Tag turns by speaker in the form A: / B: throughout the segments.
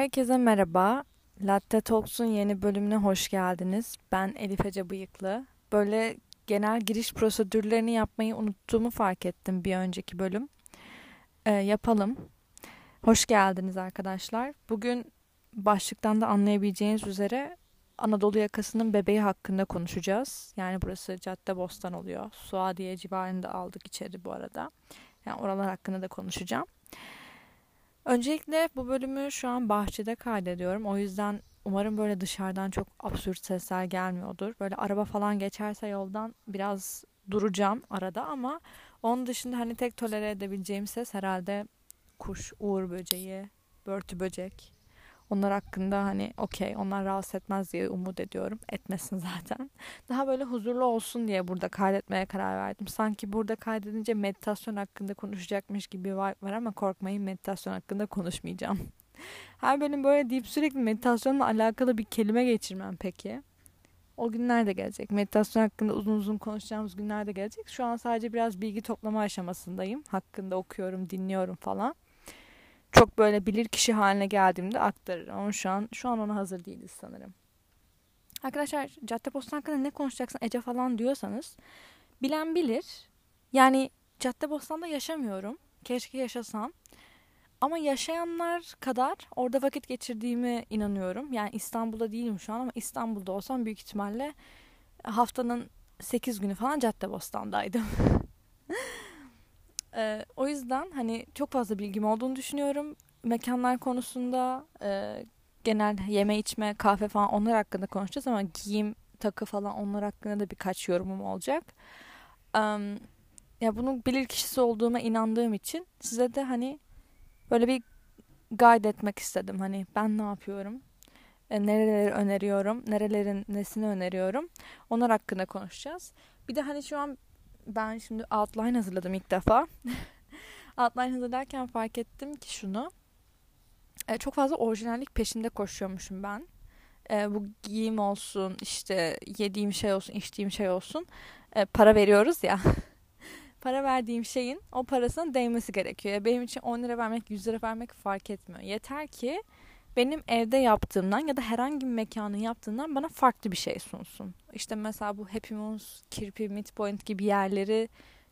A: Herkese merhaba. Latte Talks'un yeni bölümüne hoş geldiniz. Ben Elif Ece Bıyıklı. Böyle genel giriş prosedürlerini yapmayı unuttuğumu fark ettim bir önceki bölüm. Ee, yapalım. Hoş geldiniz arkadaşlar. Bugün başlıktan da anlayabileceğiniz üzere Anadolu yakasının bebeği hakkında konuşacağız. Yani burası Cadde Bostan oluyor. Suadiye civarında aldık içeri bu arada. Yani oralar hakkında da konuşacağım. Öncelikle bu bölümü şu an bahçede kaydediyorum. O yüzden umarım böyle dışarıdan çok absürt sesler gelmiyordur. Böyle araba falan geçerse yoldan biraz duracağım arada ama onun dışında hani tek tolere edebileceğim ses herhalde kuş, uğur böceği, börtü böcek onlar hakkında hani okey onlar rahatsız etmez diye umut ediyorum. Etmesin zaten. Daha böyle huzurlu olsun diye burada kaydetmeye karar verdim. Sanki burada kaydedince meditasyon hakkında konuşacakmış gibi vibe var ama korkmayın meditasyon hakkında konuşmayacağım. Her bölüm böyle deyip sürekli meditasyonla alakalı bir kelime geçirmem peki. O günler de gelecek. Meditasyon hakkında uzun uzun konuşacağımız günler de gelecek. Şu an sadece biraz bilgi toplama aşamasındayım. Hakkında okuyorum, dinliyorum falan çok böyle bilir kişi haline geldiğimde aktarırım. Ama şu an şu an ona hazır değiliz sanırım. Arkadaşlar Cadde Bostan hakkında ne konuşacaksın Ece falan diyorsanız bilen bilir. Yani Cadde Bostan'da yaşamıyorum. Keşke yaşasam. Ama yaşayanlar kadar orada vakit geçirdiğime inanıyorum. Yani İstanbul'da değilim şu an ama İstanbul'da olsam büyük ihtimalle haftanın 8 günü falan Cadde Ee, o yüzden hani çok fazla bilgim olduğunu düşünüyorum. Mekanlar konusunda e, genel yeme içme, kahve falan onlar hakkında konuşacağız ama giyim, takı falan onlar hakkında da birkaç yorumum olacak. Um, ya bunun bilir kişisi olduğuma inandığım için size de hani böyle bir guide etmek istedim. Hani ben ne yapıyorum? E, nereleri öneriyorum? Nerelerin nesini öneriyorum? Onlar hakkında konuşacağız. Bir de hani şu an ben şimdi outline hazırladım ilk defa. outline hazırlarken fark ettim ki şunu. E, çok fazla orijinallik peşinde koşuyormuşum ben. E, bu giyim olsun, işte yediğim şey olsun, içtiğim şey olsun. E, para veriyoruz ya. para verdiğim şeyin o parasının değmesi gerekiyor. Benim için 10 lira vermek, 100 lira vermek fark etmiyor. Yeter ki benim evde yaptığımdan ya da herhangi bir mekanın yaptığından bana farklı bir şey sunsun. İşte mesela bu Happy Moons, Kirpi, Midpoint gibi yerleri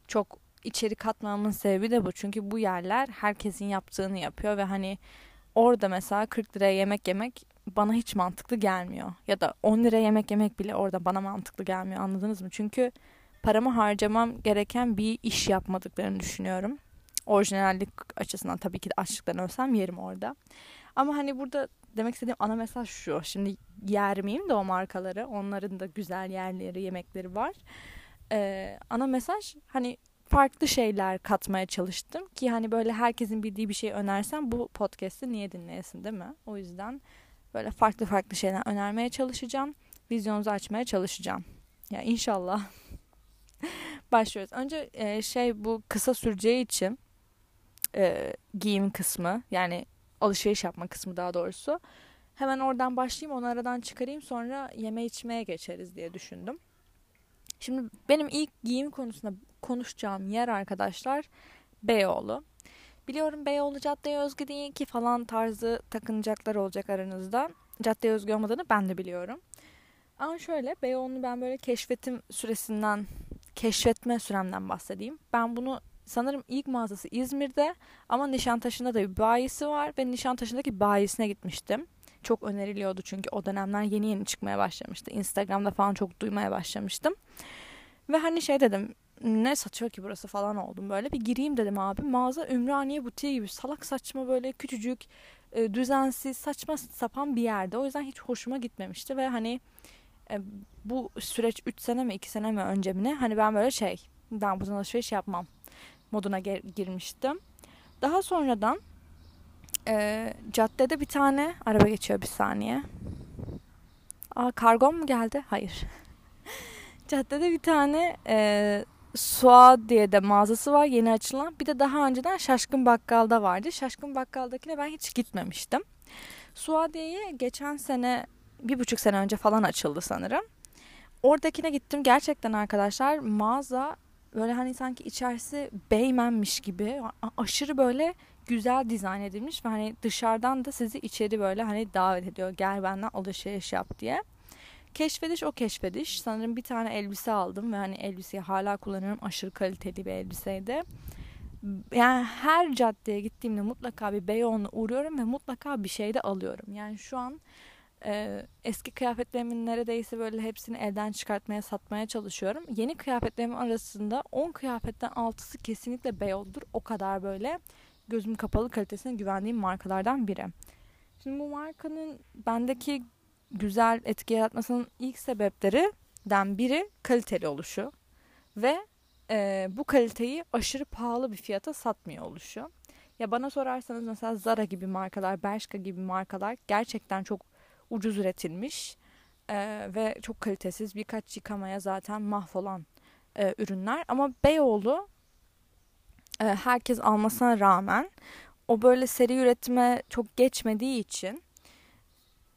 A: çok içeri katmamın sebebi de bu. Çünkü bu yerler herkesin yaptığını yapıyor ve hani orada mesela 40 liraya yemek yemek bana hiç mantıklı gelmiyor. Ya da 10 lira yemek yemek bile orada bana mantıklı gelmiyor anladınız mı? Çünkü paramı harcamam gereken bir iş yapmadıklarını düşünüyorum. Orijinallik açısından tabii ki de açlıktan ölsem yerim orada. Ama hani burada demek istediğim ana mesaj şu. Şimdi yer miyim de o markaları. Onların da güzel yerleri, yemekleri var. Ee, ana mesaj hani farklı şeyler katmaya çalıştım ki hani böyle herkesin bildiği bir şey önersem bu podcast'i niye dinleyesin değil mi? O yüzden böyle farklı farklı şeyler önermeye çalışacağım. Vizyonunuzu açmaya çalışacağım. Ya inşallah. Başlıyoruz. Önce e, şey bu kısa süreceği için e, giyim kısmı yani alışveriş yapma kısmı daha doğrusu. Hemen oradan başlayayım onu aradan çıkarayım sonra yeme içmeye geçeriz diye düşündüm. Şimdi benim ilk giyim konusunda konuşacağım yer arkadaşlar Beyoğlu. Biliyorum Beyoğlu caddeye özgü değil ki falan tarzı takınacaklar olacak aranızda. Caddeye özgü olmadığını ben de biliyorum. Ama şöyle Beyoğlu'nu ben böyle keşfetim süresinden, keşfetme süremden bahsedeyim. Ben bunu sanırım ilk mağazası İzmir'de ama Nişantaşı'nda da bir bayisi var ve Nişantaşı'ndaki bayisine gitmiştim. Çok öneriliyordu çünkü o dönemler yeni yeni çıkmaya başlamıştı. Instagram'da falan çok duymaya başlamıştım. Ve hani şey dedim ne satıyor ki burası falan oldum böyle. Bir gireyim dedim abi. Mağaza Ümraniye butiği gibi salak saçma böyle küçücük e, düzensiz saçma sapan bir yerde. O yüzden hiç hoşuma gitmemişti ve hani e, bu süreç 3 sene mi 2 sene mi önce mi ne? Hani ben böyle şey ben buradan alışveriş yapmam moduna girmiştim. Daha sonradan e, caddede bir tane araba geçiyor bir saniye. Aa kargon mu geldi? Hayır. caddede bir tane e, Suad diye de mağazası var yeni açılan. Bir de daha önceden Şaşkın Bakkal'da vardı. Şaşkın Bakkal'dakine ben hiç gitmemiştim. Suadiye'ye geçen sene bir buçuk sene önce falan açıldı sanırım. Oradakine gittim. Gerçekten arkadaşlar mağaza böyle hani sanki içerisi Beymen'miş gibi aşırı böyle güzel dizayn edilmiş ve hani dışarıdan da sizi içeri böyle hani davet ediyor. Gel benden alışveriş yap diye. Keşfediş o keşfediş. Sanırım bir tane elbise aldım ve hani elbiseyi hala kullanıyorum. Aşırı kaliteli bir elbiseydi. Yani her caddeye gittiğimde mutlaka bir Beyoğlu'na uğruyorum ve mutlaka bir şey de alıyorum. Yani şu an e, eski kıyafetlerimin neredeyse böyle hepsini elden çıkartmaya satmaya çalışıyorum. Yeni kıyafetlerimin arasında 10 kıyafetten 6'sı kesinlikle Beyoğlu'dur. O kadar böyle gözüm kapalı kalitesine güvendiğim markalardan biri. Şimdi bu markanın bendeki güzel etki yaratmasının ilk sebeplerinden biri kaliteli oluşu ve e, bu kaliteyi aşırı pahalı bir fiyata satmıyor oluşu. Ya bana sorarsanız mesela Zara gibi markalar, Bershka gibi markalar gerçekten çok ucuz üretilmiş e, ve çok kalitesiz birkaç yıkamaya zaten mahvolan e, ürünler. Ama Beyoğlu e, herkes almasına rağmen o böyle seri üretime çok geçmediği için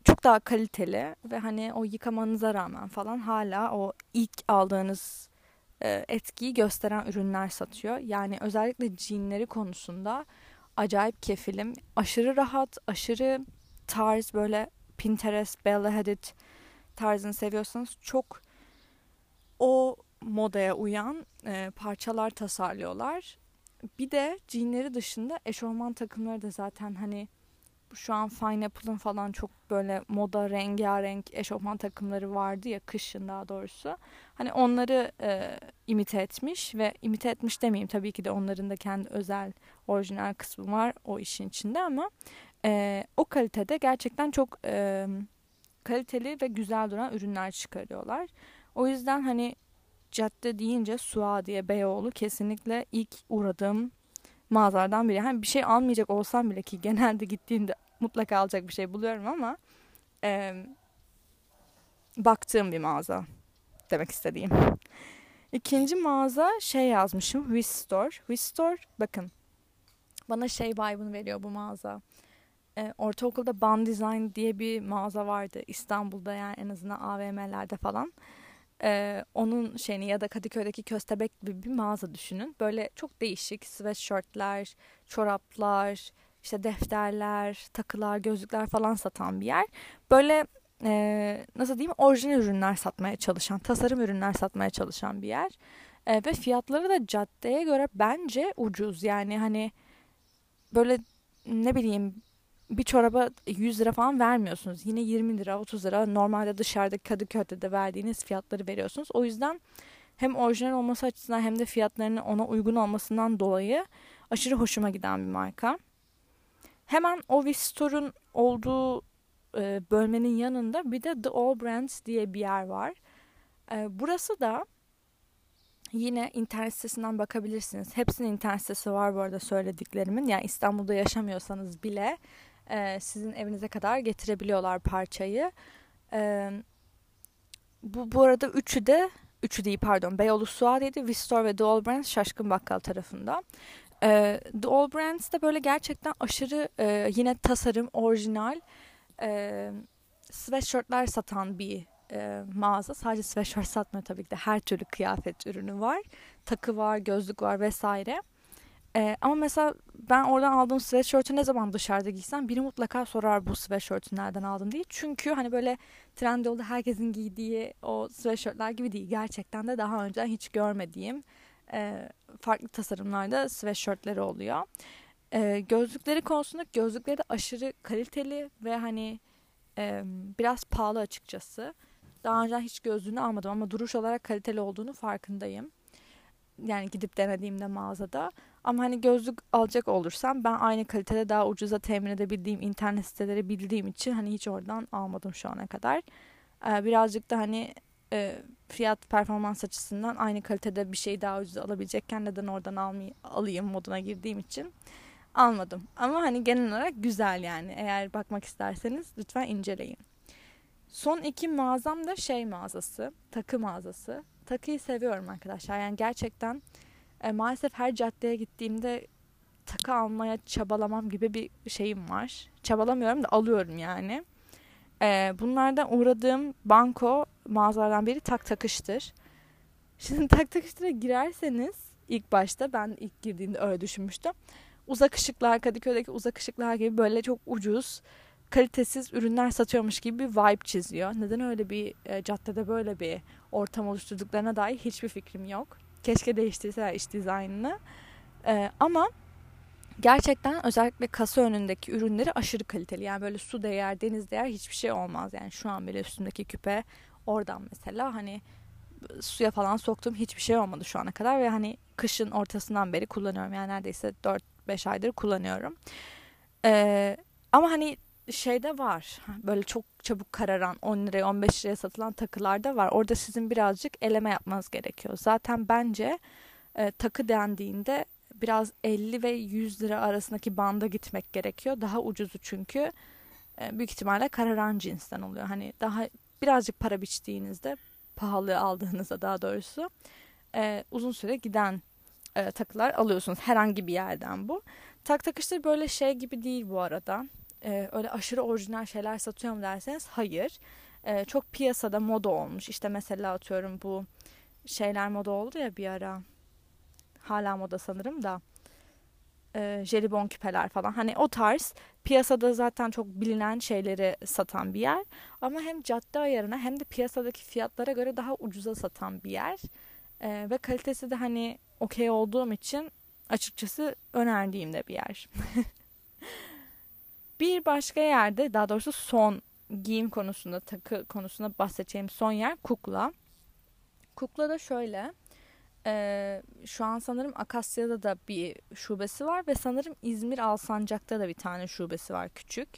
A: çok daha kaliteli ve hani o yıkamanıza rağmen falan hala o ilk aldığınız e, etkiyi gösteren ürünler satıyor. Yani özellikle jeanleri konusunda acayip kefilim. Aşırı rahat, aşırı tarz böyle Pinterest, Bella Hadid tarzını seviyorsanız çok o modaya uyan e, parçalar tasarlıyorlar. Bir de jeanleri dışında eşofman takımları da zaten hani şu an Fine Apple'ın falan çok böyle moda rengarenk eşofman takımları vardı ya kışın daha doğrusu. Hani onları e, imite etmiş ve imite etmiş demeyeyim tabii ki de onların da kendi özel orijinal kısmı var o işin içinde ama e, o kalitede gerçekten çok e, kaliteli ve güzel duran ürünler çıkarıyorlar. O yüzden hani cadde deyince Suadiye Beyoğlu kesinlikle ilk uğradığım mağazalardan biri. Hani bir şey almayacak olsam bile ki genelde gittiğimde mutlaka alacak bir şey buluyorum ama e, baktığım bir mağaza demek istediğim. İkinci mağaza şey yazmışım Wistore. Wistore bakın bana şey vibe'ını veriyor bu mağaza. E, ortaokulda Band Design diye bir mağaza vardı İstanbul'da yani en azından AVM'lerde falan. E, onun şeyini ya da Kadıköy'deki köstebek gibi bir mağaza düşünün. Böyle çok değişik sweatshirtler, çoraplar, işte defterler, takılar, gözlükler falan satan bir yer. Böyle e, nasıl diyeyim orijinal ürünler satmaya çalışan, tasarım ürünler satmaya çalışan bir yer. E, ve fiyatları da caddeye göre bence ucuz. Yani hani böyle ne bileyim bir çoraba 100 lira falan vermiyorsunuz. Yine 20 lira, 30 lira normalde dışarıda Kadıköy'de de verdiğiniz fiyatları veriyorsunuz. O yüzden hem orijinal olması açısından hem de fiyatlarının ona uygun olmasından dolayı aşırı hoşuma giden bir marka. Hemen o Store'un olduğu e, bölmenin yanında bir de The All Brands diye bir yer var. E, burası da yine internet sitesinden bakabilirsiniz. Hepsinin internet sitesi var bu arada söylediklerimin. Yani İstanbul'da yaşamıyorsanız bile e, sizin evinize kadar getirebiliyorlar parçayı. E, bu, bu arada üçü de üçü değil pardon Beyoğlu Suadiye'de Vistor ve All Brands Şaşkın Bakkal tarafında. E, All Brands de böyle gerçekten aşırı e, yine tasarım orijinal e, sweatshirtler satan bir e, mağaza. Sadece sweatshirt satmıyor tabii ki de her türlü kıyafet ürünü var. Takı var, gözlük var vesaire. E, ama mesela ben oradan aldığım sweatshirt'ü ne zaman dışarıda giysem biri mutlaka sorar bu sweatshirt'ü nereden aldın diye. Çünkü hani böyle Trendyol'da herkesin giydiği o sweatshirt'ler gibi değil. Gerçekten de daha önce hiç görmediğim e, farklı tasarımlarda sweatshirt'leri oluyor. E, gözlükleri konusunda gözlükleri de aşırı kaliteli ve hani e, biraz pahalı açıkçası. Daha önce hiç gözlüğünü almadım ama duruş olarak kaliteli olduğunu farkındayım. Yani gidip denediğimde mağazada. Ama hani gözlük alacak olursam ben aynı kalitede daha ucuza temin edebildiğim internet siteleri bildiğim için hani hiç oradan almadım şu ana kadar. Ee, birazcık da hani e, fiyat performans açısından aynı kalitede bir şey daha ucuz alabilecekken neden oradan almayı, alayım moduna girdiğim için almadım. Ama hani genel olarak güzel yani. Eğer bakmak isterseniz lütfen inceleyin. Son iki mağazam da şey mağazası, takı mağazası. Takıyı seviyorum arkadaşlar. Yani gerçekten e, maalesef her caddeye gittiğimde takı almaya çabalamam gibi bir şeyim var. Çabalamıyorum da alıyorum yani. E, bunlardan uğradığım banko mağazalardan biri tak takıştır. Şimdi tak takıştıra girerseniz ilk başta ben ilk girdiğimde öyle düşünmüştüm. Uzak ışıklar Kadıköy'deki uzak ışıklar gibi böyle çok ucuz kalitesiz ürünler satıyormuş gibi bir vibe çiziyor. Neden öyle bir e, caddede böyle bir ortam oluşturduklarına dair hiçbir fikrim yok. Keşke değiştirseler iş dizaynını. E, ama gerçekten özellikle kasa önündeki ürünleri aşırı kaliteli. Yani böyle su değer, deniz değer hiçbir şey olmaz. Yani şu an bile üstümdeki küpe oradan mesela hani suya falan soktuğum hiçbir şey olmadı şu ana kadar ve hani kışın ortasından beri kullanıyorum. Yani neredeyse 4-5 aydır kullanıyorum. Ee, ama hani şeyde var. Böyle çok çabuk kararan 10 liraya 15 liraya satılan takılar da var. Orada sizin birazcık eleme yapmanız gerekiyor. Zaten bence e, takı dendiğinde biraz 50 ve 100 lira arasındaki banda gitmek gerekiyor. Daha ucuzu çünkü e, büyük ihtimalle kararan cinsten oluyor. Hani daha birazcık para biçtiğinizde pahalı aldığınızda daha doğrusu e, uzun süre giden e, takılar alıyorsunuz. Herhangi bir yerden bu. Tak takıştır böyle şey gibi değil bu arada e, öyle aşırı orijinal şeyler satıyor mu derseniz hayır. E, çok piyasada moda olmuş. İşte mesela atıyorum bu şeyler moda oldu ya bir ara. Hala moda sanırım da. E, jelibon küpeler falan. Hani o tarz piyasada zaten çok bilinen şeyleri satan bir yer. Ama hem cadde ayarına hem de piyasadaki fiyatlara göre daha ucuza satan bir yer. E, ve kalitesi de hani okey olduğum için açıkçası önerdiğim de bir yer. Bir başka yerde daha doğrusu son giyim konusunda takı konusunda bahsedeceğim son yer kukla. Kukla da şöyle e, şu an sanırım Akasya'da da bir şubesi var ve sanırım İzmir Alsancak'ta da bir tane şubesi var küçük.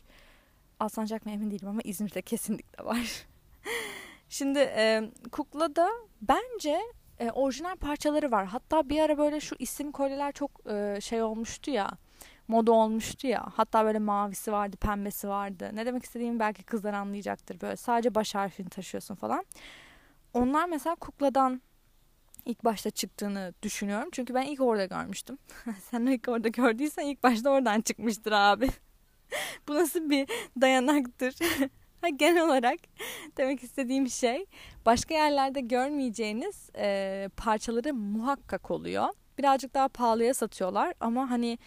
A: Alsancak mı emin değilim ama İzmir'de kesinlikle var. Şimdi e, kukla da bence e, orijinal parçaları var. Hatta bir ara böyle şu isim kolyeler çok e, şey olmuştu ya moda olmuştu ya. Hatta böyle mavisi vardı, pembesi vardı. Ne demek istediğimi belki kızlar anlayacaktır. Böyle sadece baş harfini taşıyorsun falan. Onlar mesela kukladan ilk başta çıktığını düşünüyorum. Çünkü ben ilk orada görmüştüm. Sen ilk orada gördüysen ilk başta oradan çıkmıştır abi. Bu nasıl bir dayanaktır? Genel olarak demek istediğim şey başka yerlerde görmeyeceğiniz e, parçaları muhakkak oluyor. Birazcık daha pahalıya satıyorlar ama hani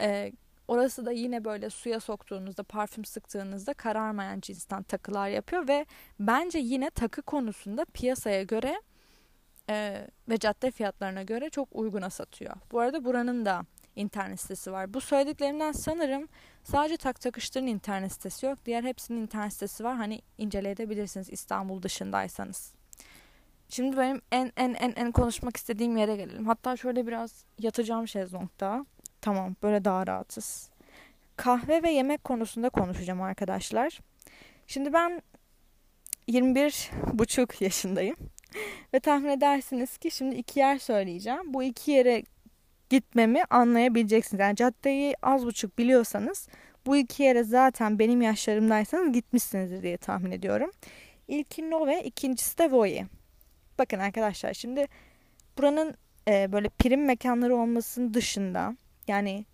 A: e, orası da yine böyle suya soktuğunuzda, parfüm sıktığınızda kararmayan cinsten takılar yapıyor ve bence yine takı konusunda piyasaya göre e, ve cadde fiyatlarına göre çok uyguna satıyor. Bu arada buranın da internet sitesi var. Bu söylediklerimden sanırım sadece tak takıştırın internet sitesi yok. Diğer hepsinin internet sitesi var. Hani inceleyebilirsiniz İstanbul dışındaysanız. Şimdi benim en en en en konuşmak istediğim yere gelelim. Hatta şöyle biraz yatacağım şezlongda. Tamam böyle daha rahatız. Kahve ve yemek konusunda konuşacağım arkadaşlar. Şimdi ben 21 buçuk yaşındayım. ve tahmin edersiniz ki şimdi iki yer söyleyeceğim. Bu iki yere gitmemi anlayabileceksiniz. Yani caddeyi az buçuk biliyorsanız bu iki yere zaten benim yaşlarımdaysanız gitmişsinizdir diye tahmin ediyorum. İlki Nove, ikincisi de Voye. Bakın arkadaşlar şimdi buranın e, böyle prim mekanları olmasının dışında yani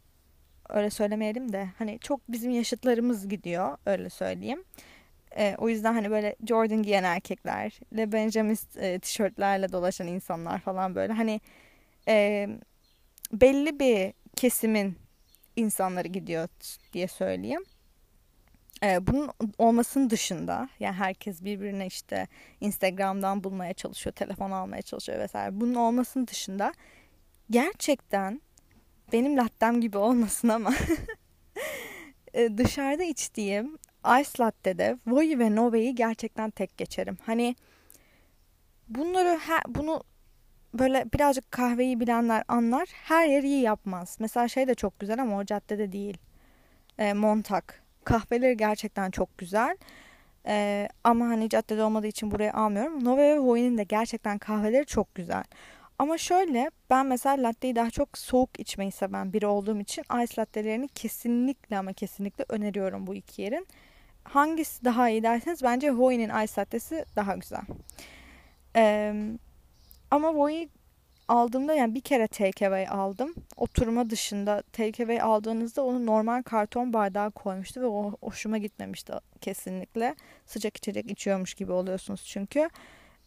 A: öyle söylemeyelim de hani çok bizim yaşıtlarımız gidiyor öyle söyleyeyim. E, o yüzden hani böyle Jordan giyen erkekler, Le Benjamin e, tişörtlerle dolaşan insanlar falan böyle hani e, belli bir kesimin insanları gidiyor diye söyleyeyim. Ee, bunun olmasının dışında yani herkes birbirine işte Instagram'dan bulmaya çalışıyor, telefon almaya çalışıyor vesaire. Bunun olmasının dışında gerçekten benim lattem gibi olmasın ama e, dışarıda içtiğim ice latte'de Voi ve Nove'yi gerçekten tek geçerim. Hani bunları her, bunu böyle birazcık kahveyi bilenler anlar. Her yer iyi yapmaz. Mesela şey de çok güzel ama o caddede değil. E, Montak. Kahveleri gerçekten çok güzel. E, ama hani caddede olmadığı için buraya almıyorum. Nove ve Voi'nin de gerçekten kahveleri çok güzel. Ama şöyle ben mesela latteyi daha çok soğuk içmeyi seven biri olduğum için ice lattelerini kesinlikle ama kesinlikle öneriyorum bu iki yerin. Hangisi daha iyi derseniz bence Voi'nin ice lattesi daha güzel. Ee, ama Voi aldığımda yani bir kere takeaway aldım. Oturma dışında takeaway aldığınızda onu normal karton bardağa koymuştu ve o hoşuma gitmemişti kesinlikle. Sıcak içecek içiyormuş gibi oluyorsunuz çünkü.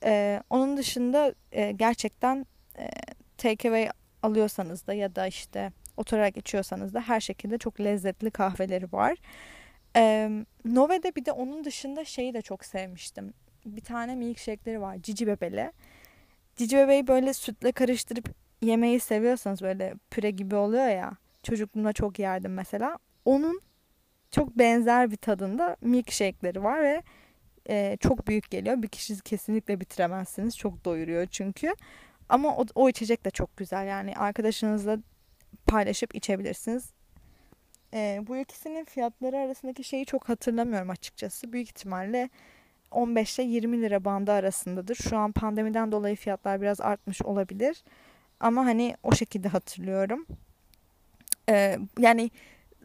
A: Ee, onun dışında e, gerçekten e, takeaway alıyorsanız da ya da işte oturarak içiyorsanız da her şekilde çok lezzetli kahveleri var. Ee, Nove'de bir de onun dışında şeyi de çok sevmiştim. Bir tane milkshake'leri var. Cici bebeli. Cici bebeği böyle sütle karıştırıp yemeği seviyorsanız böyle püre gibi oluyor ya. Çocukluğumda çok yerdim mesela. Onun çok benzer bir tadında milkshake'leri var ve e, çok büyük geliyor. Bir kişi kesinlikle bitiremezsiniz. Çok doyuruyor çünkü. Ama o, o içecek de çok güzel. Yani arkadaşınızla paylaşıp içebilirsiniz. E, bu ikisinin fiyatları arasındaki şeyi çok hatırlamıyorum açıkçası. Büyük ihtimalle 15 ile 20 lira bandı arasındadır. Şu an pandemiden dolayı fiyatlar biraz artmış olabilir. Ama hani o şekilde hatırlıyorum. Ee, yani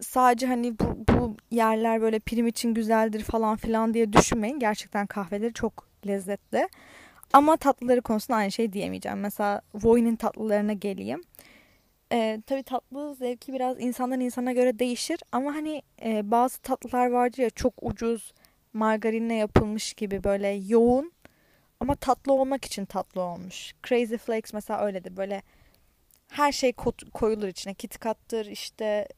A: sadece hani bu, bu yerler böyle prim için güzeldir falan filan diye düşünmeyin. Gerçekten kahveleri çok lezzetli. Ama tatlıları konusunda aynı şey diyemeyeceğim. Mesela Voy'nin tatlılarına geleyim. Ee, tabii tatlı zevki biraz insandan insana göre değişir. Ama hani e, bazı tatlılar vardır ya çok ucuz margarinle yapılmış gibi böyle yoğun ama tatlı olmak için tatlı olmuş. Crazy Flakes mesela öyledir. Böyle her şey koyulur içine. KitKat'tır işte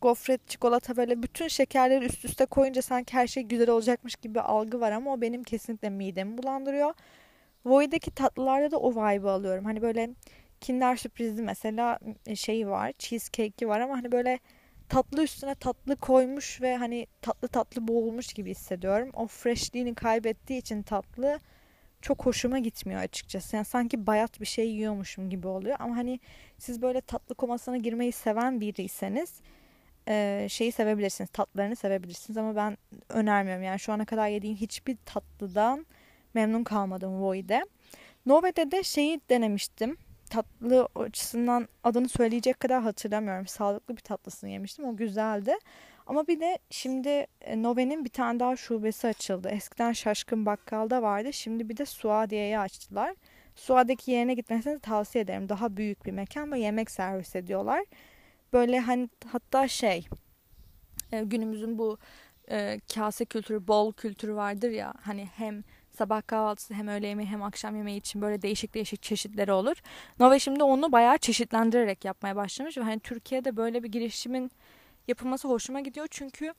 A: gofret, çikolata böyle bütün şekerleri üst üste koyunca sanki her şey güzel olacakmış gibi algı var ama o benim kesinlikle midemi bulandırıyor. Void'deki tatlılarda da o vibe'ı alıyorum. Hani böyle Kinder sürprizi mesela şeyi var, cheesecake'i var ama hani böyle tatlı üstüne tatlı koymuş ve hani tatlı tatlı boğulmuş gibi hissediyorum. O freshliğini kaybettiği için tatlı çok hoşuma gitmiyor açıkçası. Yani sanki bayat bir şey yiyormuşum gibi oluyor. Ama hani siz böyle tatlı komasına girmeyi seven biriyseniz e, şeyi sevebilirsiniz. Tatlılarını sevebilirsiniz ama ben önermiyorum. Yani şu ana kadar yediğim hiçbir tatlıdan memnun kalmadım Voi'de. Nove'de de şeyi denemiştim tatlı açısından adını söyleyecek kadar hatırlamıyorum. Sağlıklı bir tatlısını yemiştim. O güzeldi. Ama bir de şimdi e, Nove'nin bir tane daha şubesi açıldı. Eskiden Şaşkın Bakkal'da vardı. Şimdi bir de Suadiye'yi açtılar. Suadiye'deki yerine gitmesini tavsiye ederim. Daha büyük bir mekan ve yemek servis ediyorlar. Böyle hani hatta şey e, günümüzün bu e, kase kültürü, bol kültürü vardır ya. Hani hem sabah kahvaltısı hem öğle yemeği hem akşam yemeği için böyle değişik değişik çeşitleri olur. Nova şimdi onu bayağı çeşitlendirerek yapmaya başlamış ve hani Türkiye'de böyle bir girişimin yapılması hoşuma gidiyor çünkü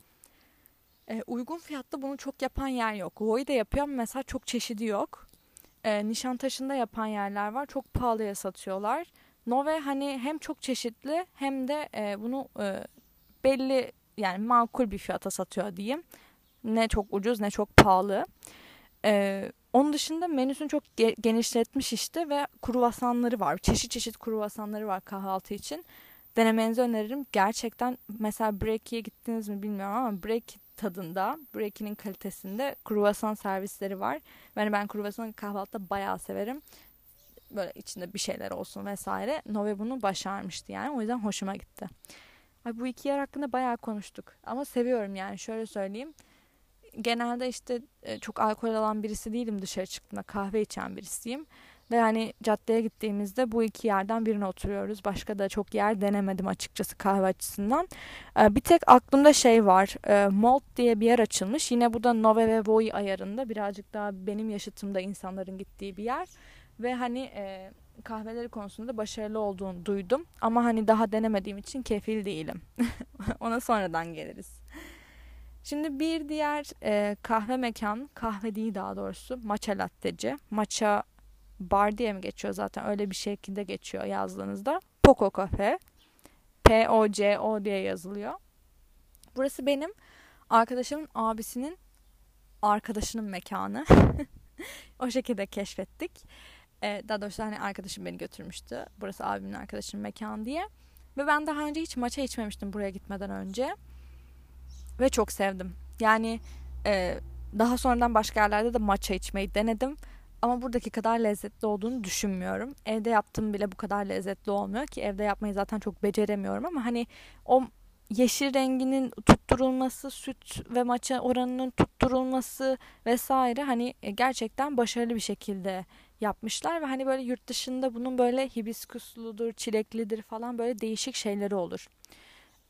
A: e, uygun fiyatta bunu çok yapan yer yok. Voy da yapıyor ama mesela çok çeşidi yok. E, Nişantaşı'nda yapan yerler var. Çok pahalıya satıyorlar. Nove hani hem çok çeşitli hem de e, bunu e, belli yani makul bir fiyata satıyor diyeyim. Ne çok ucuz ne çok pahalı. Ee, onun dışında menüsünü çok ge- genişletmiş işte ve kruvasanları var. Çeşit çeşit kruvasanları var kahvaltı için. Denemenizi öneririm. Gerçekten mesela Breaky'ye gittiniz mi bilmiyorum ama Breaky tadında, Breaky'nin kalitesinde kruvasan servisleri var. Yani ben kruvasan kahvaltıda bayağı severim. Böyle içinde bir şeyler olsun vesaire. Nove bunu başarmıştı yani. O yüzden hoşuma gitti. Ay bu iki yer hakkında bayağı konuştuk. Ama seviyorum yani şöyle söyleyeyim genelde işte e, çok alkol alan birisi değilim dışarı çıktığımda kahve içen birisiyim. Ve yani caddeye gittiğimizde bu iki yerden birine oturuyoruz. Başka da çok yer denemedim açıkçası kahve açısından. E, bir tek aklımda şey var. E, Malt diye bir yer açılmış. Yine bu da Nove ve Voi ayarında. Birazcık daha benim yaşıtımda insanların gittiği bir yer. Ve hani kahveleri konusunda başarılı olduğunu duydum. Ama hani daha denemediğim için kefil değilim. Ona sonradan geliriz. Şimdi bir diğer e, kahve mekan, kahve değil daha doğrusu, matcha latteci. Matcha bar diye mi geçiyor zaten öyle bir şekilde geçiyor yazdığınızda. Poco Cafe. P-O-C-O diye yazılıyor. Burası benim arkadaşımın abisinin arkadaşının mekanı. o şekilde keşfettik. Ee, daha doğrusu hani arkadaşım beni götürmüştü. Burası abimin arkadaşının mekanı diye. Ve ben daha önce hiç maça içmemiştim buraya gitmeden önce. Ve çok sevdim. Yani e, daha sonradan başka yerlerde de matcha içmeyi denedim. Ama buradaki kadar lezzetli olduğunu düşünmüyorum. Evde yaptığım bile bu kadar lezzetli olmuyor ki evde yapmayı zaten çok beceremiyorum ama hani o yeşil renginin tutturulması, süt ve maça oranının tutturulması vesaire hani e, gerçekten başarılı bir şekilde yapmışlar ve hani böyle yurt dışında bunun böyle hibiskusludur, çileklidir falan böyle değişik şeyleri olur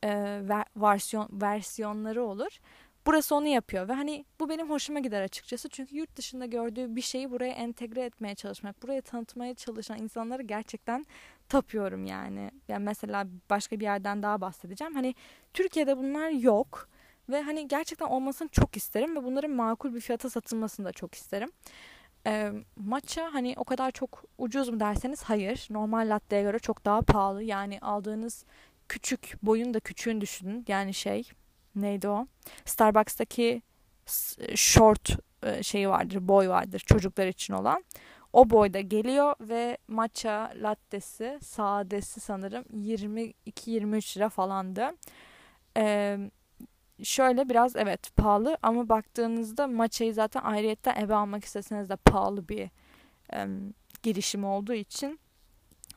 A: e, versiyon versiyonları olur. Burası onu yapıyor ve hani bu benim hoşuma gider açıkçası. Çünkü yurt dışında gördüğü bir şeyi buraya entegre etmeye çalışmak, buraya tanıtmaya çalışan insanları gerçekten tapıyorum yani. Yani mesela başka bir yerden daha bahsedeceğim. Hani Türkiye'de bunlar yok ve hani gerçekten olmasını çok isterim ve bunların makul bir fiyata satılmasını da çok isterim. E, matcha hani o kadar çok ucuz mu derseniz hayır. Normal latte'ye göre çok daha pahalı. Yani aldığınız küçük boyun da küçüğün düşünün. Yani şey neydi o? Starbucks'taki short e, şeyi vardır, boy vardır çocuklar için olan. O boyda geliyor ve matcha lattesi, sadesi sanırım 22-23 lira falandı. Ee, şöyle biraz evet pahalı ama baktığınızda matcha'yı zaten ayrıyetten eve almak isteseniz de pahalı bir e, girişim olduğu için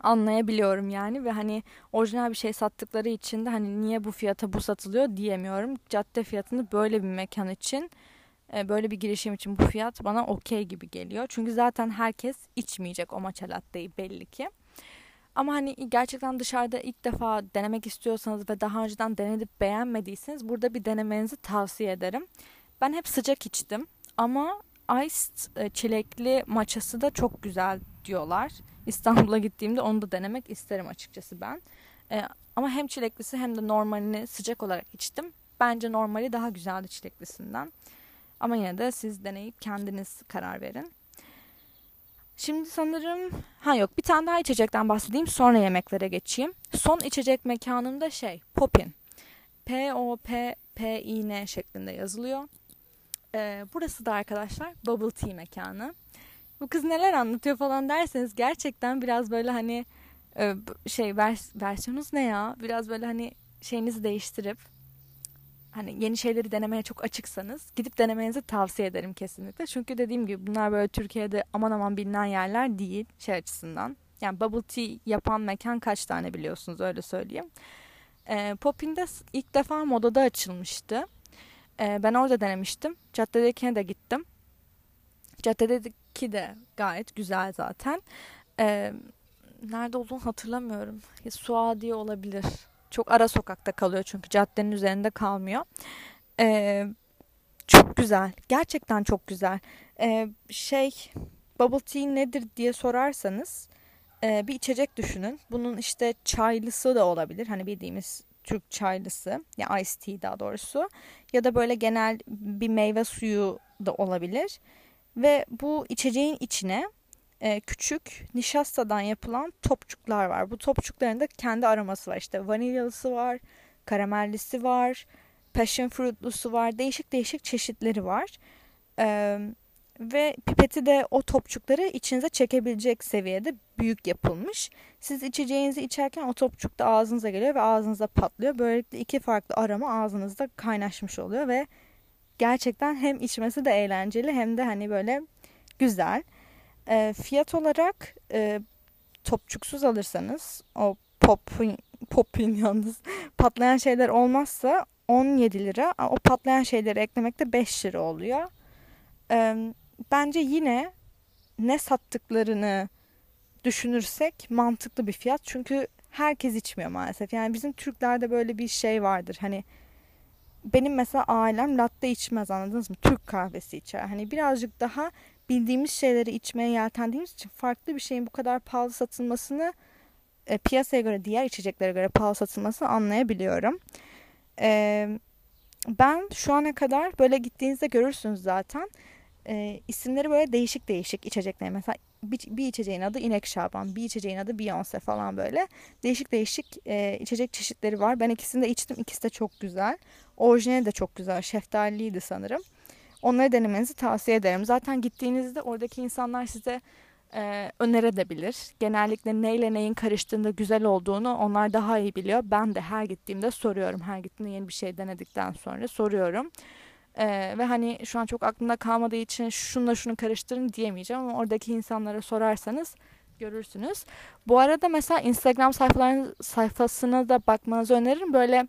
A: anlayabiliyorum yani ve hani orijinal bir şey sattıkları için de hani niye bu fiyata bu satılıyor diyemiyorum. Cadde fiyatını böyle bir mekan için e, böyle bir girişim için bu fiyat bana okey gibi geliyor. Çünkü zaten herkes içmeyecek o matcha latte'yi belli ki. Ama hani gerçekten dışarıda ilk defa denemek istiyorsanız ve daha önceden denedip beğenmediyseniz burada bir denemenizi tavsiye ederim. Ben hep sıcak içtim ama iced e, çilekli maçası da çok güzel diyorlar. İstanbul'a gittiğimde onu da denemek isterim açıkçası ben. E, ama hem çileklisi hem de normalini sıcak olarak içtim. Bence normali daha güzeldi çileklisinden. Ama yine de siz deneyip kendiniz karar verin. Şimdi sanırım ha yok bir tane daha içecekten bahsedeyim sonra yemeklere geçeyim. Son içecek mekanında şey Popin. P-O-P-P-I-N şeklinde yazılıyor. Ee, burası da arkadaşlar bubble tea mekanı. Bu kız neler anlatıyor falan derseniz gerçekten biraz böyle hani e, şey vers versiyonunuz ne ya? Biraz böyle hani şeyinizi değiştirip hani yeni şeyleri denemeye çok açıksanız gidip denemenizi tavsiye ederim kesinlikle. Çünkü dediğim gibi bunlar böyle Türkiye'de aman aman bilinen yerler değil şey açısından. Yani bubble tea yapan mekan kaç tane biliyorsunuz öyle söyleyeyim. E, Popin'de ilk defa modada açılmıştı. E, ben orada denemiştim. Caddedekine de gittim. Caddedeki de gayet güzel zaten. E, nerede olduğunu hatırlamıyorum. Suadiye olabilir çok ara sokakta kalıyor çünkü caddenin üzerinde kalmıyor. Ee, çok güzel. Gerçekten çok güzel. Ee, şey bubble tea nedir diye sorarsanız e, bir içecek düşünün. Bunun işte çaylısı da olabilir. Hani bildiğimiz Türk çaylısı ya ice tea daha doğrusu ya da böyle genel bir meyve suyu da olabilir. Ve bu içeceğin içine e, küçük nişastadan yapılan topçuklar var. Bu topçukların da kendi aroması var. İşte vanilyalısı var, karamellisi var, passion fruitlusu var. Değişik değişik çeşitleri var. E, ve pipeti de o topçukları içinize çekebilecek seviyede büyük yapılmış. Siz içeceğinizi içerken o topçuk da ağzınıza geliyor ve ağzınızda patlıyor. Böylelikle iki farklı aroma ağzınızda kaynaşmış oluyor ve gerçekten hem içmesi de eğlenceli hem de hani böyle güzel. E, fiyat olarak e, topçuksuz alırsanız o popin, popin yalnız patlayan şeyler olmazsa 17 lira. O patlayan şeyleri eklemekte 5 lira oluyor. E, bence yine ne sattıklarını düşünürsek mantıklı bir fiyat. Çünkü herkes içmiyor maalesef. Yani bizim Türklerde böyle bir şey vardır. Hani benim mesela ailem latte içmez anladınız mı? Türk kahvesi içer. Hani birazcık daha bildiğimiz şeyleri içmeye yeltendiğimiz için farklı bir şeyin bu kadar pahalı satılmasını e, piyasaya göre diğer içeceklere göre pahalı satılmasını anlayabiliyorum. E, ben şu ana kadar böyle gittiğinizde görürsünüz zaten e, isimleri böyle değişik değişik içecekler. Mesela bir, bir içeceğin adı İnek Şaban, bir içeceğin adı Beyoncé falan böyle. Değişik değişik e, içecek çeşitleri var. Ben ikisini de içtim. İkisi de çok güzel. Orijinali de çok güzel. Şeftaliydi sanırım. Onları denemenizi tavsiye ederim. Zaten gittiğinizde oradaki insanlar size e, önerebilir. Genellikle neyle neyin karıştığında güzel olduğunu onlar daha iyi biliyor. Ben de her gittiğimde soruyorum. Her gittiğimde yeni bir şey denedikten sonra soruyorum. Ee, ve hani şu an çok aklımda kalmadığı için şunla şunu karıştırın diyemeyeceğim ama oradaki insanlara sorarsanız görürsünüz. Bu arada mesela Instagram sayfalarının sayfasına da bakmanızı öneririm. Böyle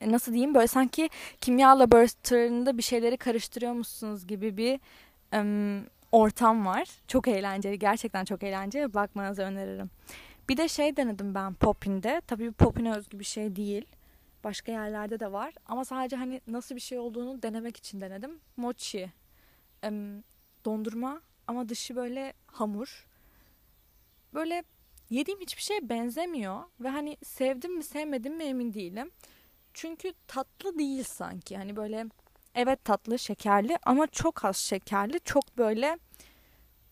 A: e, nasıl diyeyim böyle sanki kimya laboratuvarında bir şeyleri karıştırıyormuşsunuz gibi bir um, ortam var. Çok eğlenceli. Gerçekten çok eğlenceli. Bakmanızı öneririm. Bir de şey denedim ben Popin'de. Tabii Popin'e özgü bir şey değil. Başka yerlerde de var. Ama sadece hani nasıl bir şey olduğunu denemek için denedim. Mochi. dondurma ama dışı böyle hamur. Böyle yediğim hiçbir şeye benzemiyor. Ve hani sevdim mi sevmedim mi emin değilim. Çünkü tatlı değil sanki. Hani böyle evet tatlı şekerli ama çok az şekerli. Çok böyle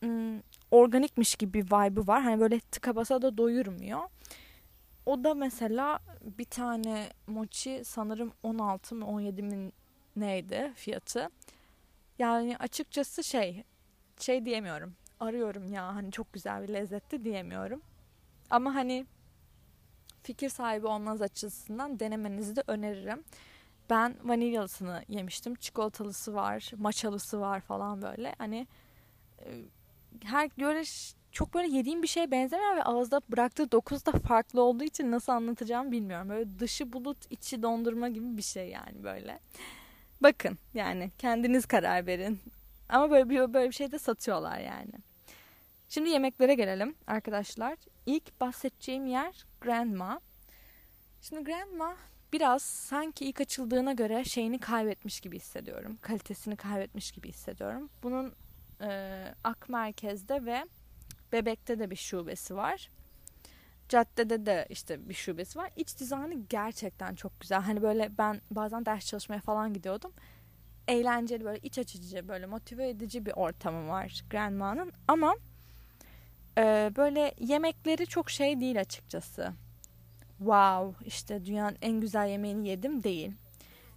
A: ım, organikmiş gibi bir vibe'ı var. Hani böyle tıka basa da doyurmuyor. O da mesela bir tane mochi sanırım 16 mı 17 mi neydi fiyatı. Yani açıkçası şey şey diyemiyorum. Arıyorum ya hani çok güzel bir lezzetti diyemiyorum. Ama hani fikir sahibi olmanız açısından denemenizi de öneririm. Ben vanilyalısını yemiştim. Çikolatalısı var, maçalısı var falan böyle. Hani e, her göre çok böyle yediğim bir şeye benzemiyor ve ağızda bıraktığı dokusu da farklı olduğu için nasıl anlatacağım bilmiyorum. Böyle dışı bulut, içi dondurma gibi bir şey yani böyle. Bakın yani kendiniz karar verin. Ama böyle bir, böyle bir şey de satıyorlar yani. Şimdi yemeklere gelelim arkadaşlar. İlk bahsedeceğim yer Grandma. Şimdi Grandma biraz sanki ilk açıldığına göre şeyini kaybetmiş gibi hissediyorum. Kalitesini kaybetmiş gibi hissediyorum. Bunun e, Ak Merkez'de ve Bebek'te de bir şubesi var. Caddede de işte bir şubesi var. İç dizaynı gerçekten çok güzel. Hani böyle ben bazen ders çalışmaya falan gidiyordum. Eğlenceli böyle iç açıcı böyle motive edici bir ortamı var Grandma'nın. Ama e, böyle yemekleri çok şey değil açıkçası. Wow işte dünyanın en güzel yemeğini yedim değil.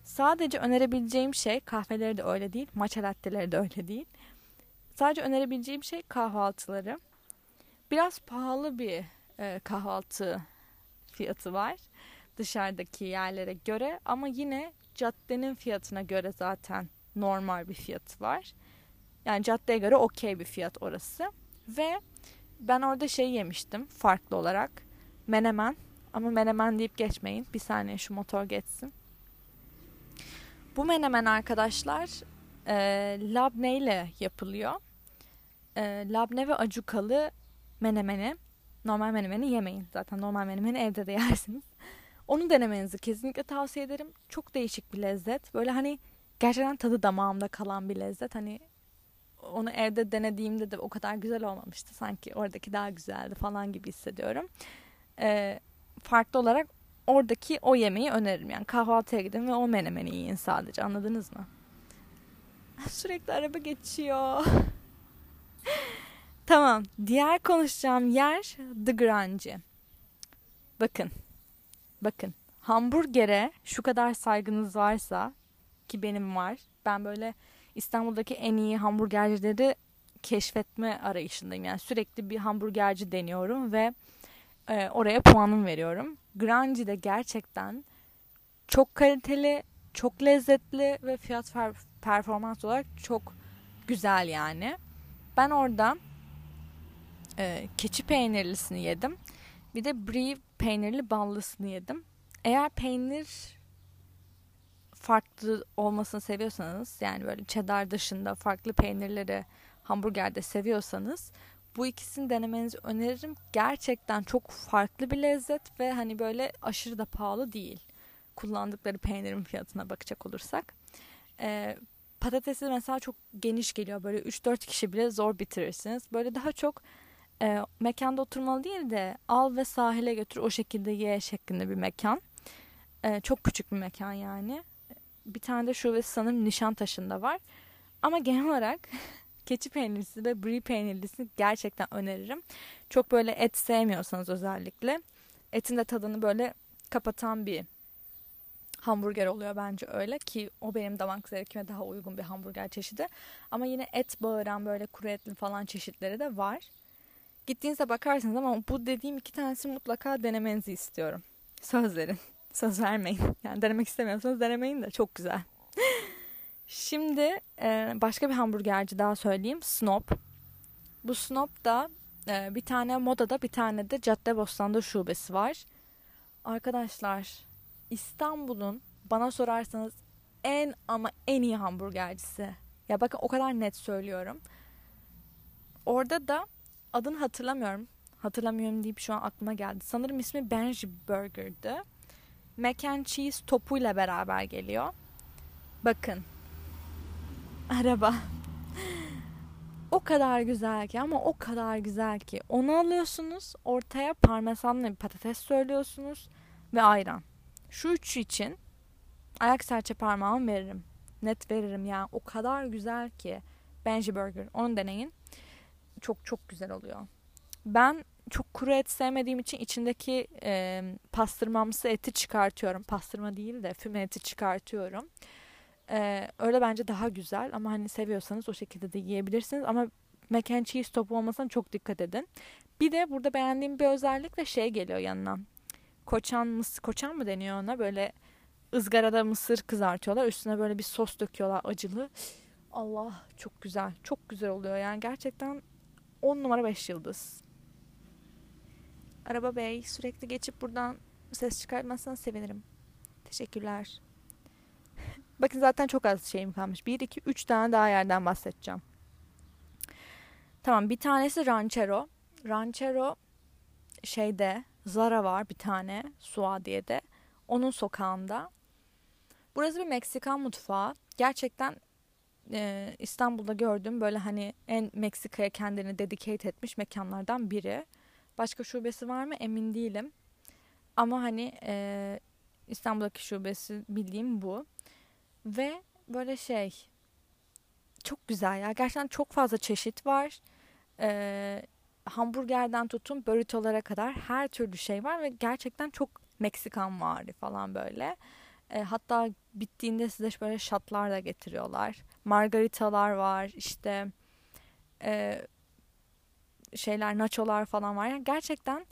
A: Sadece önerebileceğim şey kahveleri de öyle değil. Matcha latteleri de öyle değil. Sadece önerebileceğim şey kahvaltıları. Biraz pahalı bir e, kahvaltı fiyatı var dışarıdaki yerlere göre ama yine caddenin fiyatına göre zaten normal bir fiyatı var. Yani caddeye göre okey bir fiyat orası. Ve ben orada şey yemiştim farklı olarak. Menemen. Ama menemen deyip geçmeyin. Bir saniye şu motor geçsin. Bu menemen arkadaşlar e, labne ile yapılıyor. E, labne ve acukalı menemeni, normal menemeni yemeyin. Zaten normal menemeni evde de yersiniz. Onu denemenizi kesinlikle tavsiye ederim. Çok değişik bir lezzet. Böyle hani gerçekten tadı damağımda kalan bir lezzet. Hani onu evde denediğimde de o kadar güzel olmamıştı. Sanki oradaki daha güzeldi falan gibi hissediyorum. Ee, farklı olarak oradaki o yemeği öneririm. Yani kahvaltıya gidin ve o menemeni yiyin sadece. Anladınız mı? Sürekli araba geçiyor. tamam. Diğer konuşacağım yer The Grange. Bakın. Bakın. Hamburger'e şu kadar saygınız varsa ki benim var. Ben böyle İstanbul'daki en iyi hamburgercileri keşfetme arayışındayım. Yani sürekli bir hamburgerci deniyorum ve e, oraya puanım veriyorum. Grange de gerçekten çok kaliteli, çok lezzetli ve fiyat performans olarak çok güzel yani. Ben orada e, keçi peynirlisini yedim. Bir de brie peynirli ballısını yedim. Eğer peynir farklı olmasını seviyorsanız yani böyle cheddar dışında farklı peynirleri hamburgerde seviyorsanız bu ikisini denemenizi öneririm. Gerçekten çok farklı bir lezzet ve hani böyle aşırı da pahalı değil. Kullandıkları peynirin fiyatına bakacak olursak. Ee, patatesi mesela çok geniş geliyor. Böyle 3-4 kişi bile zor bitirirsiniz. Böyle daha çok e, mekanda oturmalı değil de al ve sahile götür o şekilde ye şeklinde bir mekan. E, çok küçük bir mekan yani. Bir tane de şubesi sanırım Nişantaşı'nda var. Ama genel olarak keçi peynirlisi ve brie peynirlisi gerçekten öneririm. Çok böyle et sevmiyorsanız özellikle etin de tadını böyle kapatan bir hamburger oluyor bence öyle ki o benim damak zevkime daha uygun bir hamburger çeşidi. Ama yine et bağıran böyle kuru etli falan çeşitleri de var. Gittiğinizde bakarsınız ama bu dediğim iki tanesi mutlaka denemenizi istiyorum. Söz verin. Söz vermeyin. Yani denemek istemiyorsanız denemeyin de çok güzel. Şimdi e, başka bir hamburgerci daha söyleyeyim. Snob. Bu Snob da e, bir tane modada bir tane de Caddebostan'da şubesi var. Arkadaşlar İstanbul'un bana sorarsanız en ama en iyi hamburgercisi. Ya bakın o kadar net söylüyorum. Orada da adını hatırlamıyorum. Hatırlamıyorum deyip şu an aklıma geldi. Sanırım ismi Benji Burger'dı. mac and cheese topuyla beraber geliyor. Bakın. Araba. o kadar güzel ki ama o kadar güzel ki. Onu alıyorsunuz ortaya parmesanla bir patates söylüyorsunuz ve ayran. Şu üçü için ayak serçe parmağımı veririm. Net veririm yani o kadar güzel ki. Benji Burger onu deneyin. Çok çok güzel oluyor. Ben çok kuru et sevmediğim için içindeki e, pastırmamsı eti çıkartıyorum. Pastırma değil de füme eti çıkartıyorum. E, öyle bence daha güzel ama hani seviyorsanız o şekilde de yiyebilirsiniz. Ama mac and cheese topu olmasına çok dikkat edin. Bir de burada beğendiğim bir özellik de şey geliyor yanına. Koçan koçan mı deniyor ona? Böyle ızgarada mısır kızartıyorlar. Üstüne böyle bir sos döküyorlar acılı. Allah çok güzel. Çok güzel oluyor yani. Gerçekten 10 numara 5 yıldız. Araba Bey sürekli geçip buradan ses çıkartmazsan sevinirim. Teşekkürler. Bakın zaten çok az şeyim kalmış. 1, 2, 3 tane daha yerden bahsedeceğim. Tamam bir tanesi Ranchero. Ranchero şeyde Zara var bir tane Suadiye'de. Onun sokağında. Burası bir Meksikan mutfağı. Gerçekten e, İstanbul'da gördüğüm böyle hani en Meksika'ya kendini dedicate etmiş mekanlardan biri. Başka şubesi var mı emin değilim. Ama hani e, İstanbul'daki şubesi bildiğim bu. Ve böyle şey çok güzel ya. Gerçekten çok fazla çeşit var. E, hamburgerden tutun burritolara kadar her türlü şey var ve gerçekten çok Meksikan vari falan böyle. E, hatta bittiğinde size böyle şatlar da getiriyorlar. Margaritalar var işte e, şeyler nacholar falan var. Yani gerçekten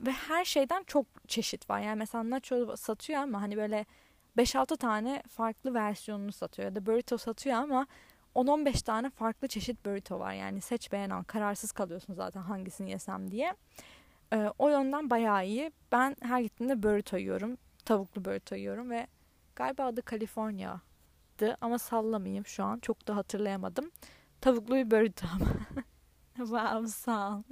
A: ve her şeyden çok çeşit var. Yani mesela nacho satıyor ama hani böyle 5-6 tane farklı versiyonunu satıyor. Ya da burrito satıyor ama 10-15 tane farklı çeşit burrito var. Yani seç beğen al. Kararsız kalıyorsun zaten hangisini yesem diye. Ee, o yönden bayağı iyi. Ben her gittiğimde burrito yiyorum. Tavuklu burrito yiyorum ve galiba adı California'dı ama sallamayayım şu an. Çok da hatırlayamadım. Tavuklu bir burrito wow sağ ol.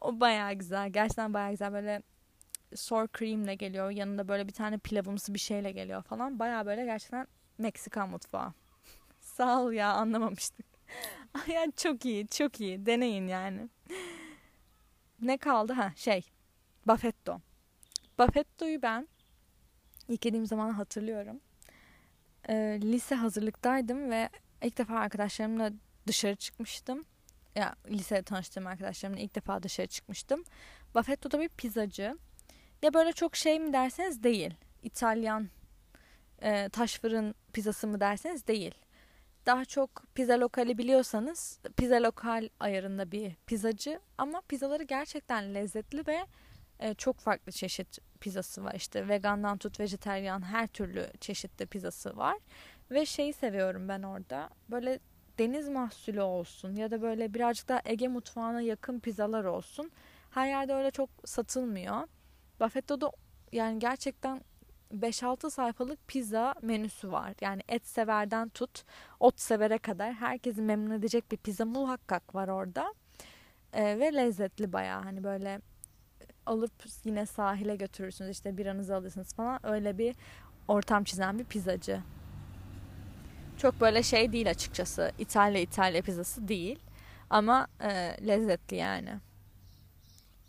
A: o bayağı güzel. Gerçekten bayağı güzel. Böyle sour creamle geliyor. Yanında böyle bir tane pilavımsı bir şeyle geliyor falan. Bayağı böyle gerçekten Meksikan mutfağı. sağ ol ya anlamamıştık. yani çok iyi, çok iyi. Deneyin yani. ne kaldı? Ha şey. Buffetto. Buffetto'yu ben ilk yediğim zaman hatırlıyorum. Ee, lise hazırlıktaydım ve ilk defa arkadaşlarımla dışarı çıkmıştım ya lisede tanıştığım arkadaşlarımla ilk defa dışarı çıkmıştım. Buffetto da bir pizzacı. Ya böyle çok şey mi derseniz değil. İtalyan e, taş fırın pizzası mı derseniz değil. Daha çok pizza lokali biliyorsanız pizza lokal ayarında bir pizzacı ama pizzaları gerçekten lezzetli ve e, çok farklı çeşit pizzası var. İşte vegandan tut vejeteryan her türlü çeşitli pizzası var. Ve şeyi seviyorum ben orada. Böyle deniz mahsulü olsun ya da böyle birazcık daha Ege mutfağına yakın pizzalar olsun. Her yerde öyle çok satılmıyor. Buffetto'da yani gerçekten 5-6 sayfalık pizza menüsü var. Yani et severden tut, ot severe kadar herkesi memnun edecek bir pizza muhakkak var orada. Ee, ve lezzetli bayağı hani böyle alıp yine sahile götürürsünüz işte biranızı alırsınız falan öyle bir ortam çizen bir pizzacı. Çok böyle şey değil açıkçası. İtalya İtalya pizzası değil. Ama e, lezzetli yani.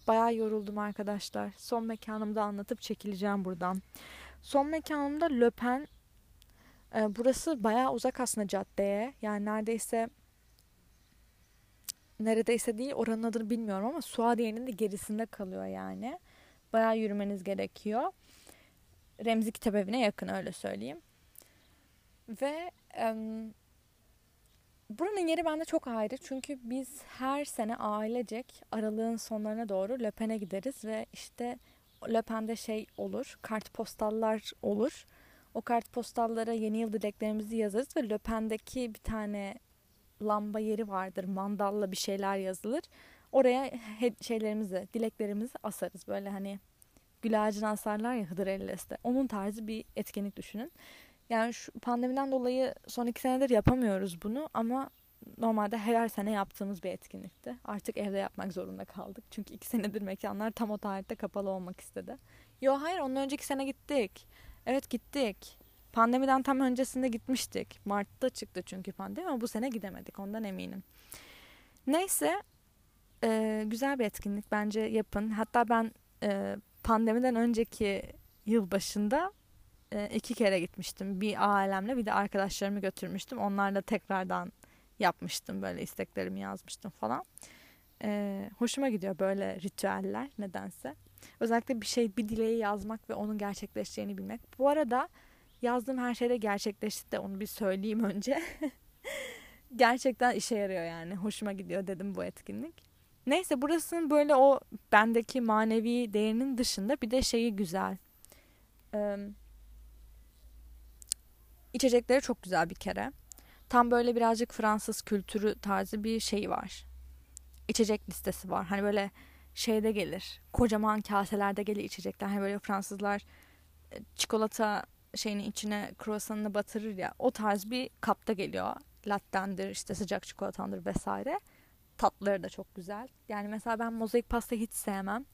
A: Bayağı yoruldum arkadaşlar. Son mekanımda anlatıp çekileceğim buradan. Son mekanımda Löpen. E, burası bayağı uzak aslında caddeye. Yani neredeyse neredeyse değil oranın adını bilmiyorum ama Suadiye'nin de gerisinde kalıyor yani. Bayağı yürümeniz gerekiyor. Remzi Kitap Evi'ne yakın öyle söyleyeyim. Ve um, buranın yeri bende çok ayrı. Çünkü biz her sene ailecek aralığın sonlarına doğru Löpen'e gideriz ve işte Löpen'de şey olur, kartpostallar olur. O kartpostallara yeni yıl dileklerimizi yazarız ve Löpen'deki bir tane lamba yeri vardır. Mandalla bir şeyler yazılır. Oraya şeylerimizi, dileklerimizi asarız. Böyle hani gül ağacına asarlar ya Hıdır Elles'te. Onun tarzı bir etkinlik düşünün. Yani şu pandemiden dolayı son iki senedir yapamıyoruz bunu ama normalde her sene yaptığımız bir etkinlikti. Artık evde yapmak zorunda kaldık. Çünkü iki senedir mekanlar tam o tarihte kapalı olmak istedi. Yo hayır ondan önceki sene gittik. Evet gittik. Pandemiden tam öncesinde gitmiştik. Mart'ta çıktı çünkü pandemi ama bu sene gidemedik ondan eminim. Neyse e, güzel bir etkinlik bence yapın. Hatta ben e, pandemiden önceki yıl başında e, iki kere gitmiştim. Bir ailemle bir de arkadaşlarımı götürmüştüm. Onlarla tekrardan yapmıştım böyle isteklerimi yazmıştım falan. E, hoşuma gidiyor böyle ritüeller nedense. Özellikle bir şey bir dileği yazmak ve onun gerçekleşeceğini bilmek. Bu arada yazdığım her şeyde gerçekleşti de onu bir söyleyeyim önce. Gerçekten işe yarıyor yani. Hoşuma gidiyor dedim bu etkinlik. Neyse burasının böyle o bendeki manevi değerinin dışında bir de şeyi güzel. Ee, içecekleri çok güzel bir kere. Tam böyle birazcık Fransız kültürü tarzı bir şey var. İçecek listesi var. Hani böyle şeyde gelir. Kocaman kaselerde gelir içecekler. Hani böyle Fransızlar e, çikolata şeyini içine kruvasanını batırır ya. O tarz bir kapta geliyor. Lattendir, işte sıcak çikolatandır vesaire. Tatlıları da çok güzel. Yani mesela ben mozaik pasta hiç sevmem.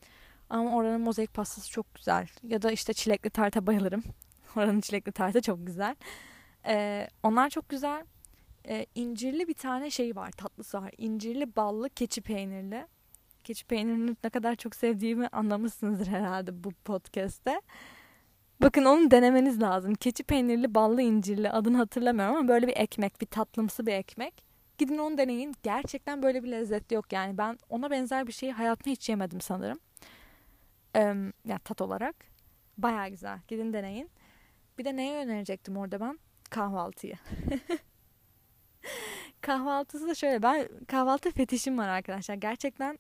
A: Ama oranın mozaik pastası çok güzel. Ya da işte çilekli tarta bayılırım. Oranın çilekli tarta çok güzel. Ee, onlar çok güzel. Ee, incirli bir tane şey var, tatlısı var. İncirli ballı keçi peynirli. Keçi peynirini ne kadar çok sevdiğimi anlamışsınızdır herhalde bu podcast'te. Bakın onu denemeniz lazım. Keçi peynirli, ballı, incirli adını hatırlamıyorum ama böyle bir ekmek, bir tatlımsı bir ekmek. Gidin onu deneyin. Gerçekten böyle bir lezzet yok yani. Ben ona benzer bir şeyi hayatımda hiç yemedim sanırım. Ee, ya tat olarak. Baya güzel. Gidin deneyin. Bir de neye önerecektim orada ben? Kahvaltıyı. Kahvaltısı da şöyle. Ben kahvaltı fetişim var arkadaşlar. Gerçekten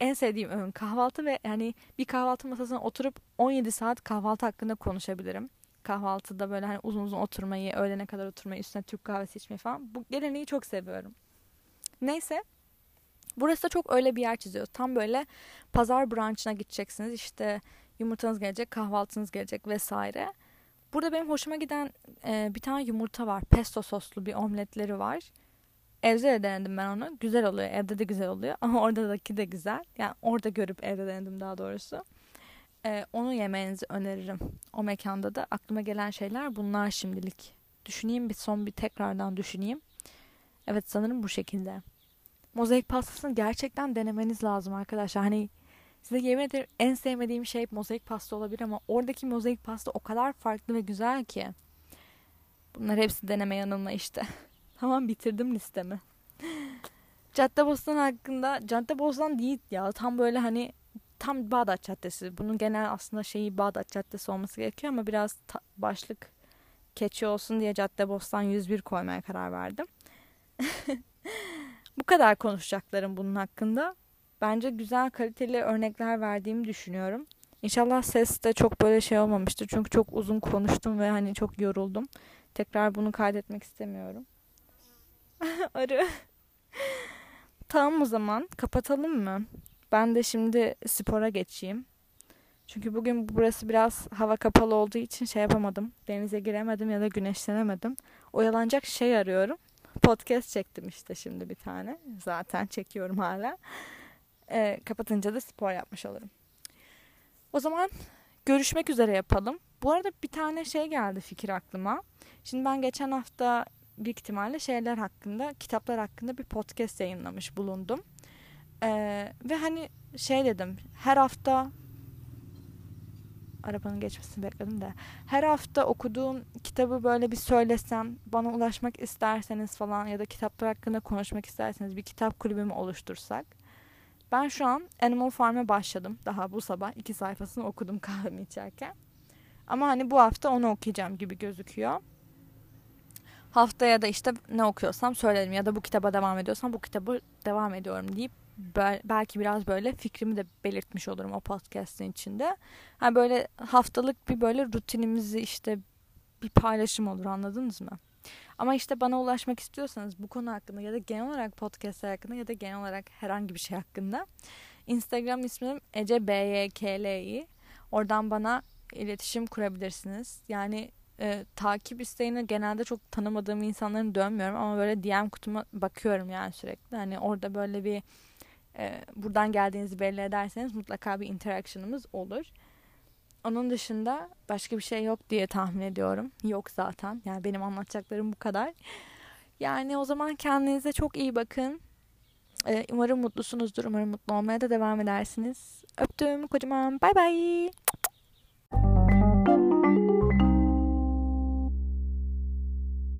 A: en sevdiğim öğün kahvaltı ve yani bir kahvaltı masasına oturup 17 saat kahvaltı hakkında konuşabilirim. Kahvaltıda böyle hani uzun uzun oturmayı, öğlene kadar oturmayı, üstüne Türk kahvesi içmeyi falan. Bu geleneği çok seviyorum. Neyse. Burası da çok öyle bir yer çiziyor. Tam böyle pazar brunch'ına gideceksiniz. İşte yumurtanız gelecek, kahvaltınız gelecek vesaire. Burada benim hoşuma giden e, bir tane yumurta var. Pesto soslu bir omletleri var. Evde de denedim ben onu. Güzel oluyor. Evde de güzel oluyor. Ama oradaki de güzel. Yani orada görüp evde denedim daha doğrusu. Ee, onu yemenizi öneririm. O mekanda da aklıma gelen şeyler bunlar şimdilik. Düşüneyim bir son bir tekrardan düşüneyim. Evet sanırım bu şekilde. Mozaik pastasını gerçekten denemeniz lazım arkadaşlar. Hani size yemin ederim en sevmediğim şey mozaik pasta olabilir ama oradaki mozaik pasta o kadar farklı ve güzel ki. Bunlar hepsi deneme yanılma işte. Tamam bitirdim listemi. Caddebostan hakkında Caddebostan değil ya tam böyle hani tam Bağdat Caddesi. Bunun genel aslında şeyi Bağdat Caddesi olması gerekiyor ama biraz ta- başlık keçi olsun diye Caddebostan 101 koymaya karar verdim. Bu kadar konuşacaklarım bunun hakkında. Bence güzel kaliteli örnekler verdiğimi düşünüyorum. İnşallah ses de çok böyle şey olmamıştır. Çünkü çok uzun konuştum ve hani çok yoruldum. Tekrar bunu kaydetmek istemiyorum. Arı. tamam o zaman kapatalım mı? Ben de şimdi spora geçeyim. Çünkü bugün burası biraz hava kapalı olduğu için şey yapamadım. Denize giremedim ya da güneşlenemedim. Oyalanacak şey arıyorum. Podcast çektim işte şimdi bir tane. Zaten çekiyorum hala. Ee, kapatınca da spor yapmış olurum. O zaman görüşmek üzere yapalım. Bu arada bir tane şey geldi fikir aklıma. Şimdi ben geçen hafta büyük ihtimalle şeyler hakkında, kitaplar hakkında bir podcast yayınlamış bulundum. Ee, ve hani şey dedim, her hafta arabanın geçmesini bekledim de her hafta okuduğum kitabı böyle bir söylesem bana ulaşmak isterseniz falan ya da kitaplar hakkında konuşmak isterseniz bir kitap kulübümü oluştursak ben şu an Animal Farm'a başladım. Daha bu sabah iki sayfasını okudum kahvemi içerken. Ama hani bu hafta onu okuyacağım gibi gözüküyor haftaya da işte ne okuyorsam söylerim ya da bu kitaba devam ediyorsam bu kitabı devam ediyorum deyip belki biraz böyle fikrimi de belirtmiş olurum o podcast'in içinde. hani böyle haftalık bir böyle rutinimizi işte bir paylaşım olur anladınız mı? Ama işte bana ulaşmak istiyorsanız bu konu hakkında ya da genel olarak podcast hakkında ya da genel olarak herhangi bir şey hakkında Instagram ismim Ece. Oradan bana iletişim kurabilirsiniz. Yani e, takip isteğini genelde çok tanımadığım insanların dönmüyorum ama böyle DM kutuma bakıyorum yani sürekli. Hani orada böyle bir e, buradan geldiğinizi belli ederseniz mutlaka bir interaction'ımız olur. Onun dışında başka bir şey yok diye tahmin ediyorum. Yok zaten. Yani benim anlatacaklarım bu kadar. Yani o zaman kendinize çok iyi bakın. Ee, umarım mutlusunuzdur. Umarım mutlu olmaya da devam edersiniz. Öptüm kocaman. Bay bay.